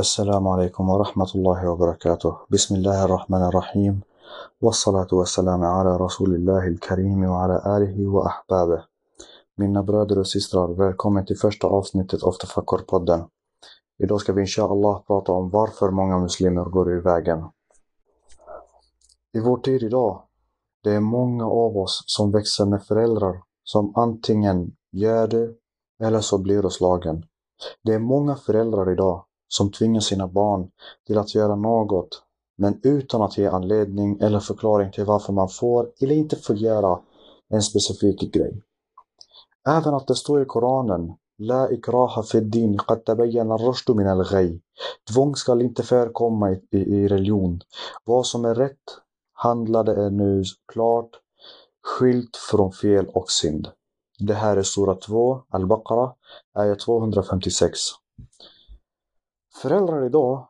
السلام عليكم ورحمة الله وبركاته بسم الله الرحمن الرحيم والصلاة والسلام على رسول الله الكريم وعلى آله وأحبابه Mina bröder och systrar, välkommen till första avsnittet av Tafakkur-podden. Idag ska vi inshallah prata om varför många muslimer går ur vägen. I vår tid idag, det är många av oss som växer med föräldrar som antingen gör det eller så blir de slagen. Det är många föräldrar idag som tvingar sina barn till att göra något, men utan att ge anledning eller förklaring till varför man får eller inte får göra en specifik grej. Även att det står i Koranen La ikraha fiddin qad tabayyana rushdu min al. Tvång skall inte förekomma i, i, i religion. Vad som är rätt handlade är nu klart skilt från fel och synd. Det här är sura 2, Al-Baqarah, ayat 256. Föräldrar idag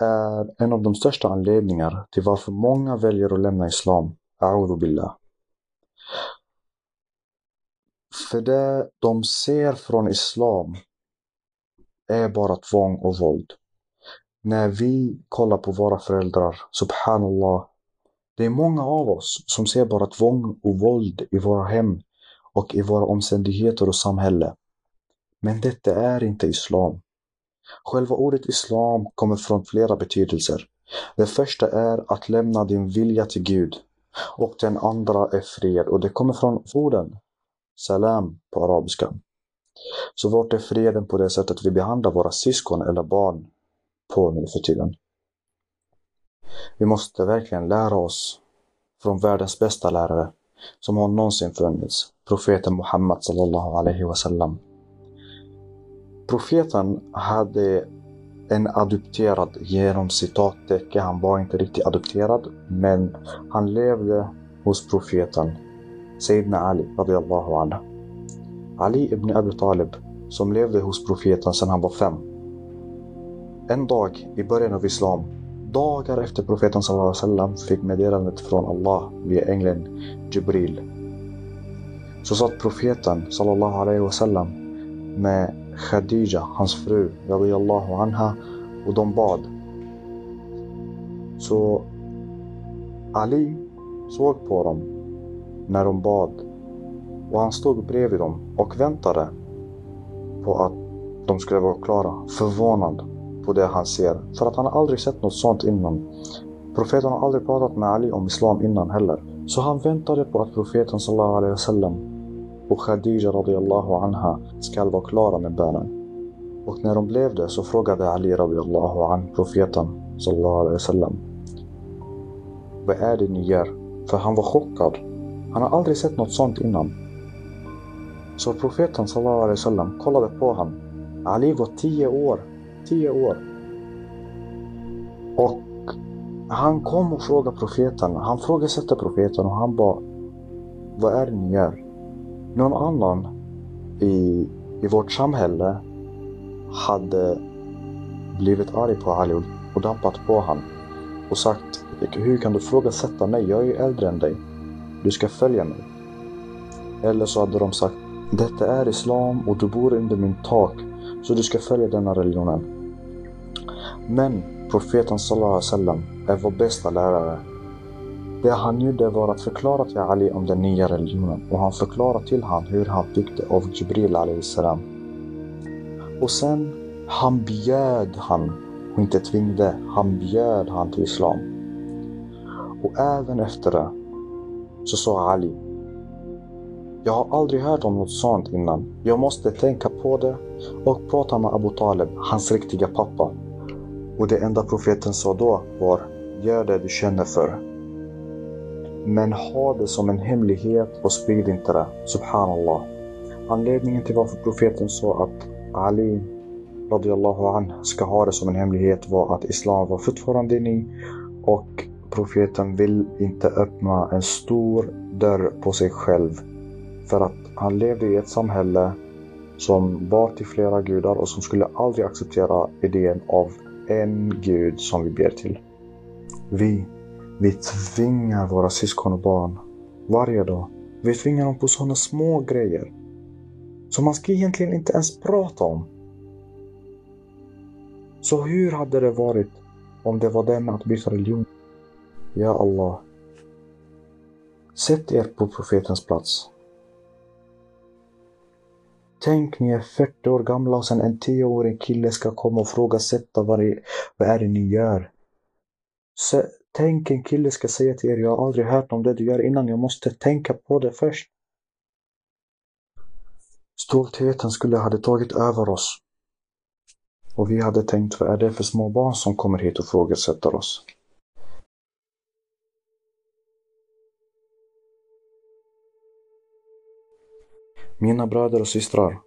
är en av de största anledningarna till varför många väljer att lämna islam. A'udhu billah. För det de ser från islam är bara tvång och våld. När vi kollar på våra föräldrar, subhanallah, det är många av oss som ser bara tvång och våld i våra hem och i våra omständigheter och samhälle. Men detta är inte islam. Själva ordet islam kommer från flera betydelser. Det första är att lämna din vilja till Gud och den andra är fred och det kommer från orden salam på arabiska. Så vart är freden på det sättet vi behandlar våra syskon eller barn på nu för tiden? Vi måste verkligen lära oss från världens bästa lärare som har någonsin funnits, profeten Muhammad sallallahu alaihi wasallam. Profeten hade en adopterad genom citattecken. Han var inte riktigt adopterad, men han levde hos profeten Sayyidina Ali radiallahu anhu. Ali ibn Abi Talib som levde hos profeten sedan han var fem. En dag i början av Islam, dagar efter profeten sallallahu alaihi wasallam fick meddelandet från Allah via ängeln Jibril. Så satt profeten sallallahu alaihi wasallam med Khadija, hans fru, radiyallahu anha, och de bad. Så Ali såg på dem när de bad och han stod bredvid dem och väntade på att de skulle vara klara, förvånad på det han ser. För att han har aldrig sett något sånt innan. Profeten har aldrig pratat med Ali om Islam innan heller. Så han väntade på att profeten sallallahu alaihi wasallam och Khadija radiallahu anha ska vara klara med bönen. Och när de blev det så frågade Ali radiallahu an profeten sallallahu alaihi wasallam. Vad är det ni gör? För han var chockad. Han har aldrig sett något sånt innan. Så profeten sallallahu alaihi wasallam kollade på honom. Ali var tio år. Tio år. Och han kom och frågade profeten. Han frågasatte profeten och han bara Vad är det ni gör? Någon annan i, i vårt samhälle hade blivit arg på Halil och dampat på honom och sagt Hur kan du frågasätta mig? Jag är ju äldre än dig. Du ska följa mig. Eller så hade de sagt Detta är Islam och du bor under min tak så du ska följa denna religionen. Men profeten sallallahu alaihi wasallam är vår bästa lärare. Det han gjorde var att förklara till Ali om den nya religionen och han förklarade till honom hur han fick det av Jibril alaihi salam. Och sen, han bjöd han och inte tvingade, han bjöd han till Islam. Och även efter det så sa Ali jag har aldrig hört om något sånt innan. Jag måste tänka på det och prata med Abu Talib, hans riktiga pappa. Och det enda profeten sa då var Gör det du känner för. Men ha det som en hemlighet och sprid inte det. Subhanallah. Anledningen till varför profeten sa att Ali radiallahu an ska ha det som en hemlighet var att Islam var fortfarande ny och profeten vill inte öppna en stor dörr på sig själv. För att han levde i ett samhälle som bar till flera gudar och som skulle aldrig acceptera idén av en gud som vi ber till. Vi, vi tvingar våra syskon och barn varje dag. Vi tvingar dem på sådana små grejer som man ska egentligen inte ens prata om. Så hur hade det varit om det var det med att byta religion? Ja Allah. Sätt er på profetens plats. Tänk, ni är 40 år gamla och sen en 10-årig kille ska komma och frågasätta vad, det, vad är det ni gör. Så, tänk en kille ska säga till er, jag har aldrig hört om det du gör innan, jag måste tänka på det först. Stoltheten skulle ha tagit över oss. Och vi hade tänkt, vad är det för små barn som kommer hit och frågasätter oss? Mina bröder och systrar.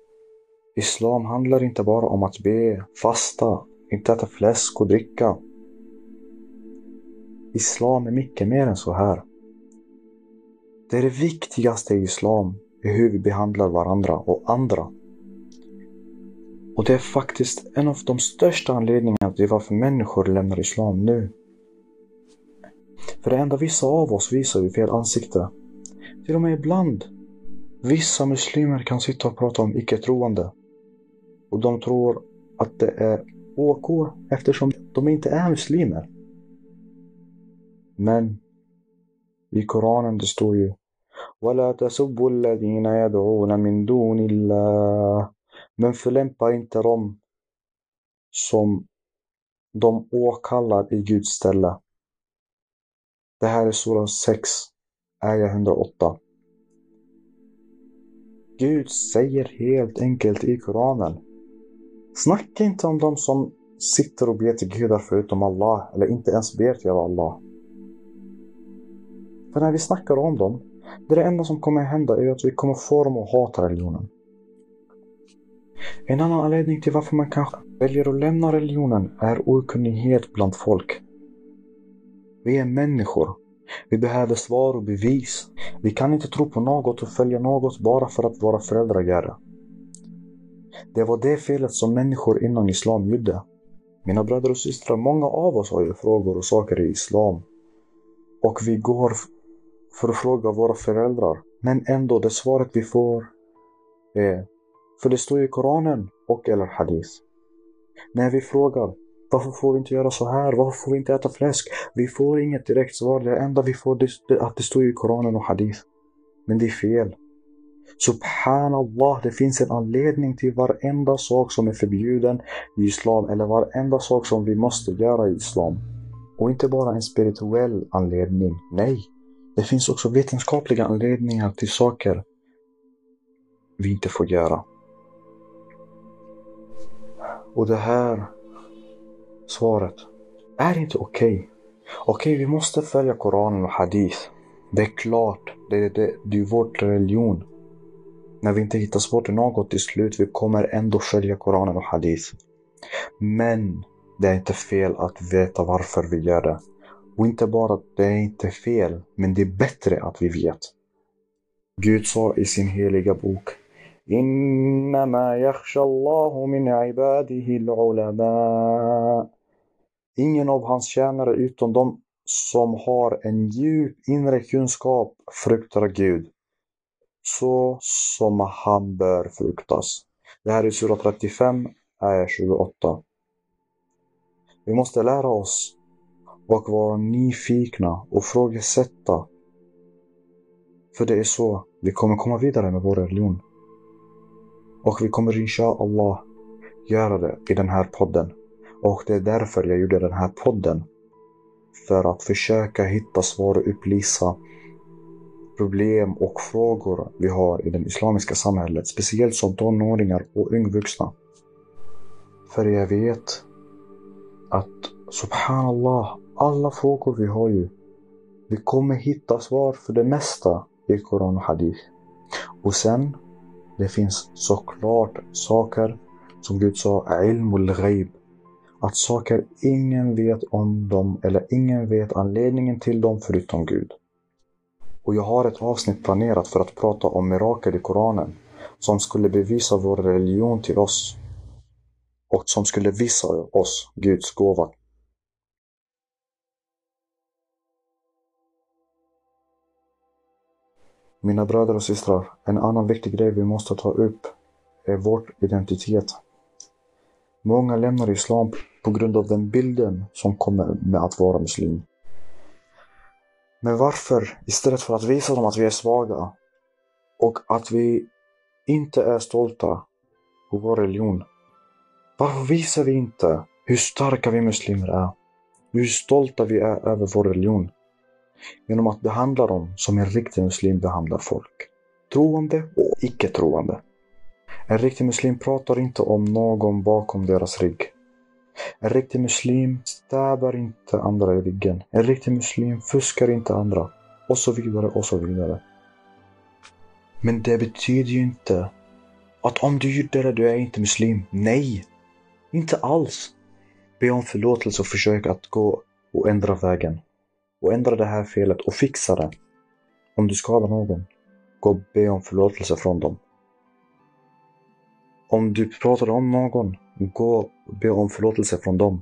Islam handlar inte bara om att be, fasta, inte äta fläsk och dricka. Islam är mycket mer än så här. Det är det viktigaste i Islam, är hur vi behandlar varandra och andra. Och det är faktiskt en av de största anledningarna till varför människor lämnar Islam nu. För det enda vissa av oss visar vi fel ansikte. Till och med ibland Vissa muslimer kan sitta och prata om icke-troende. Och de tror att det är OK eftersom de inte är muslimer. Men i Koranen det står ju وَلَا تَسُبُّوا الَّذِينَ يَدْعُونَ مِن دُونِ اللَّهِ Men förlämpa inte dem som de åkallar i Guds ställe. Det här är sura 6, ayah 108. Gud säger helt enkelt i Koranen. Snacka inte om dem som sitter och ber till gudar förutom Allah, eller inte ens ber till Allah. För när vi snackar om dem, det, är det enda som kommer hända är att vi kommer få dem att hata religionen. En annan anledning till varför man kanske väljer att lämna religionen är okunnighet bland folk. Vi är människor vi behöver svar och bevis. Vi kan inte tro på något och följa något bara för att våra föräldrar gör det. Det var det felet som människor inom Islam gjorde. Mina bröder och systrar, många av oss har ju frågor och saker i Islam. Och vi går för att fråga våra föräldrar. Men ändå, det svaret vi får är, för det står i Koranen och eller Hadith. När vi frågar, varför får vi inte göra så här? Varför får vi inte äta fläsk? Vi får inget direkt svar. Det enda vi får är att det står i Koranen och Hadith. Men det är fel. Subhanallah, det finns en anledning till varenda sak som är förbjuden i Islam eller varenda sak som vi måste göra i Islam. Och inte bara en spirituell anledning. Nej, det finns också vetenskapliga anledningar till saker vi inte får göra. Och det här Svaret är inte okej. Okay. Okej, okay, vi måste följa Koranen och Hadith. Det är klart, det är, det, det är vår religion. När vi inte hittar svar till något till slut, vi kommer ändå följa Koranen och Hadith. Men det är inte fel att veta varför vi gör det. Och inte bara att det är inte fel, men det är bättre att vi vet. Gud sa i sin heliga bok min. Ingen av hans tjänare utom de som har en djup inre kunskap fruktar Gud så som han bör fruktas. Det här är sura 35, är 28. Vi måste lära oss och vara nyfikna och frågesätta. För det är så vi kommer komma vidare med vår religion. Och vi kommer insha Allah göra det i den här podden. Och det är därför jag gjorde den här podden. För att försöka hitta svar och upplysa problem och frågor vi har i det islamiska samhället. Speciellt som tonåringar och ungvuxna. För jag vet att subhanallah, alla frågor vi har ju. Vi kommer hitta svar för det mesta i Koran och Hadith. Och sen det finns såklart saker som Gud sa, ilmul ghaib. Att saker ingen vet om dem eller ingen vet anledningen till dem förutom Gud. Och jag har ett avsnitt planerat för att prata om mirakel i Koranen som skulle bevisa vår religion till oss och som skulle visa oss Guds gåva Mina bröder och systrar, en annan viktig grej vi måste ta upp är vår identitet. Många lämnar islam på grund av den bilden som kommer med att vara muslim. Men varför, istället för att visa dem att vi är svaga och att vi inte är stolta på vår religion, varför visar vi inte hur starka vi muslimer är? Hur stolta vi är över vår religion? Genom att behandla dem som en riktig muslim behandlar folk. Troende och icke-troende. En riktig muslim pratar inte om någon bakom deras rygg. En riktig muslim stäbar inte andra i ryggen. En riktig muslim fuskar inte andra. Och så vidare och så vidare. Men det betyder ju inte att om du gjorde det, du är inte muslim. Nej! Inte alls. Be om förlåtelse och försök att gå och ändra vägen. Och ändra det här felet och fixa det. Om du skadar någon, gå och be om förlåtelse från dem. Om du pratar om någon, gå och be om förlåtelse från dem.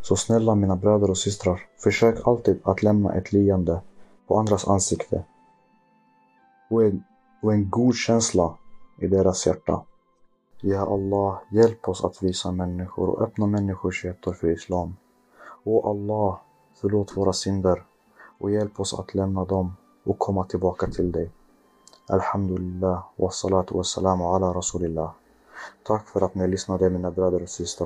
Så snälla mina bröder och systrar, försök alltid att lämna ett leende på andras ansikte och en, och en god känsla i deras hjärta. Ja Allah, hjälp oss att visa människor och öppna människors hjärtan för Islam. O Allah, förlåt våra synder och hjälp oss att lämna dem och komma tillbaka till dig. Alhamdulillah, wa salatu wa salamu ala rasulillah. Tack för att ni lyssnade mina bröder och systrar.